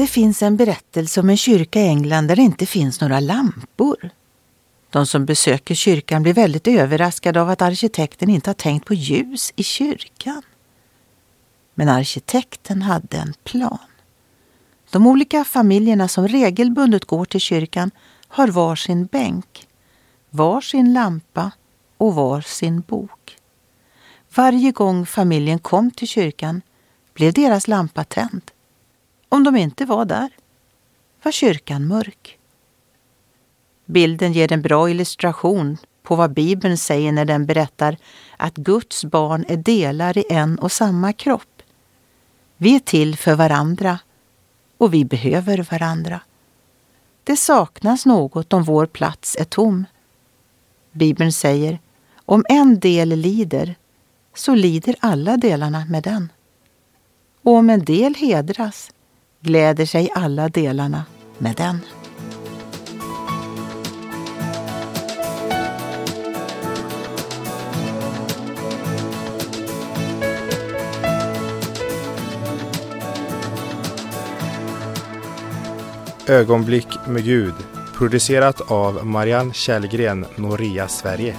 Det finns en berättelse om en kyrka i England där det inte finns några lampor. De som besöker kyrkan blir väldigt överraskade av att arkitekten inte har tänkt på ljus i kyrkan. Men arkitekten hade en plan. De olika familjerna som regelbundet går till kyrkan har var sin bänk, var sin lampa och var sin bok. Varje gång familjen kom till kyrkan blev deras lampa tänd. Om de inte var där var kyrkan mörk. Bilden ger en bra illustration på vad Bibeln säger när den berättar att Guds barn är delar i en och samma kropp. Vi är till för varandra och vi behöver varandra. Det saknas något om vår plats är tom. Bibeln säger, om en del lider, så lider alla delarna med den. Och om en del hedras, gläder sig alla delarna med den. Ögonblick med Gud producerat av Marianne Källgren, Noria Sverige.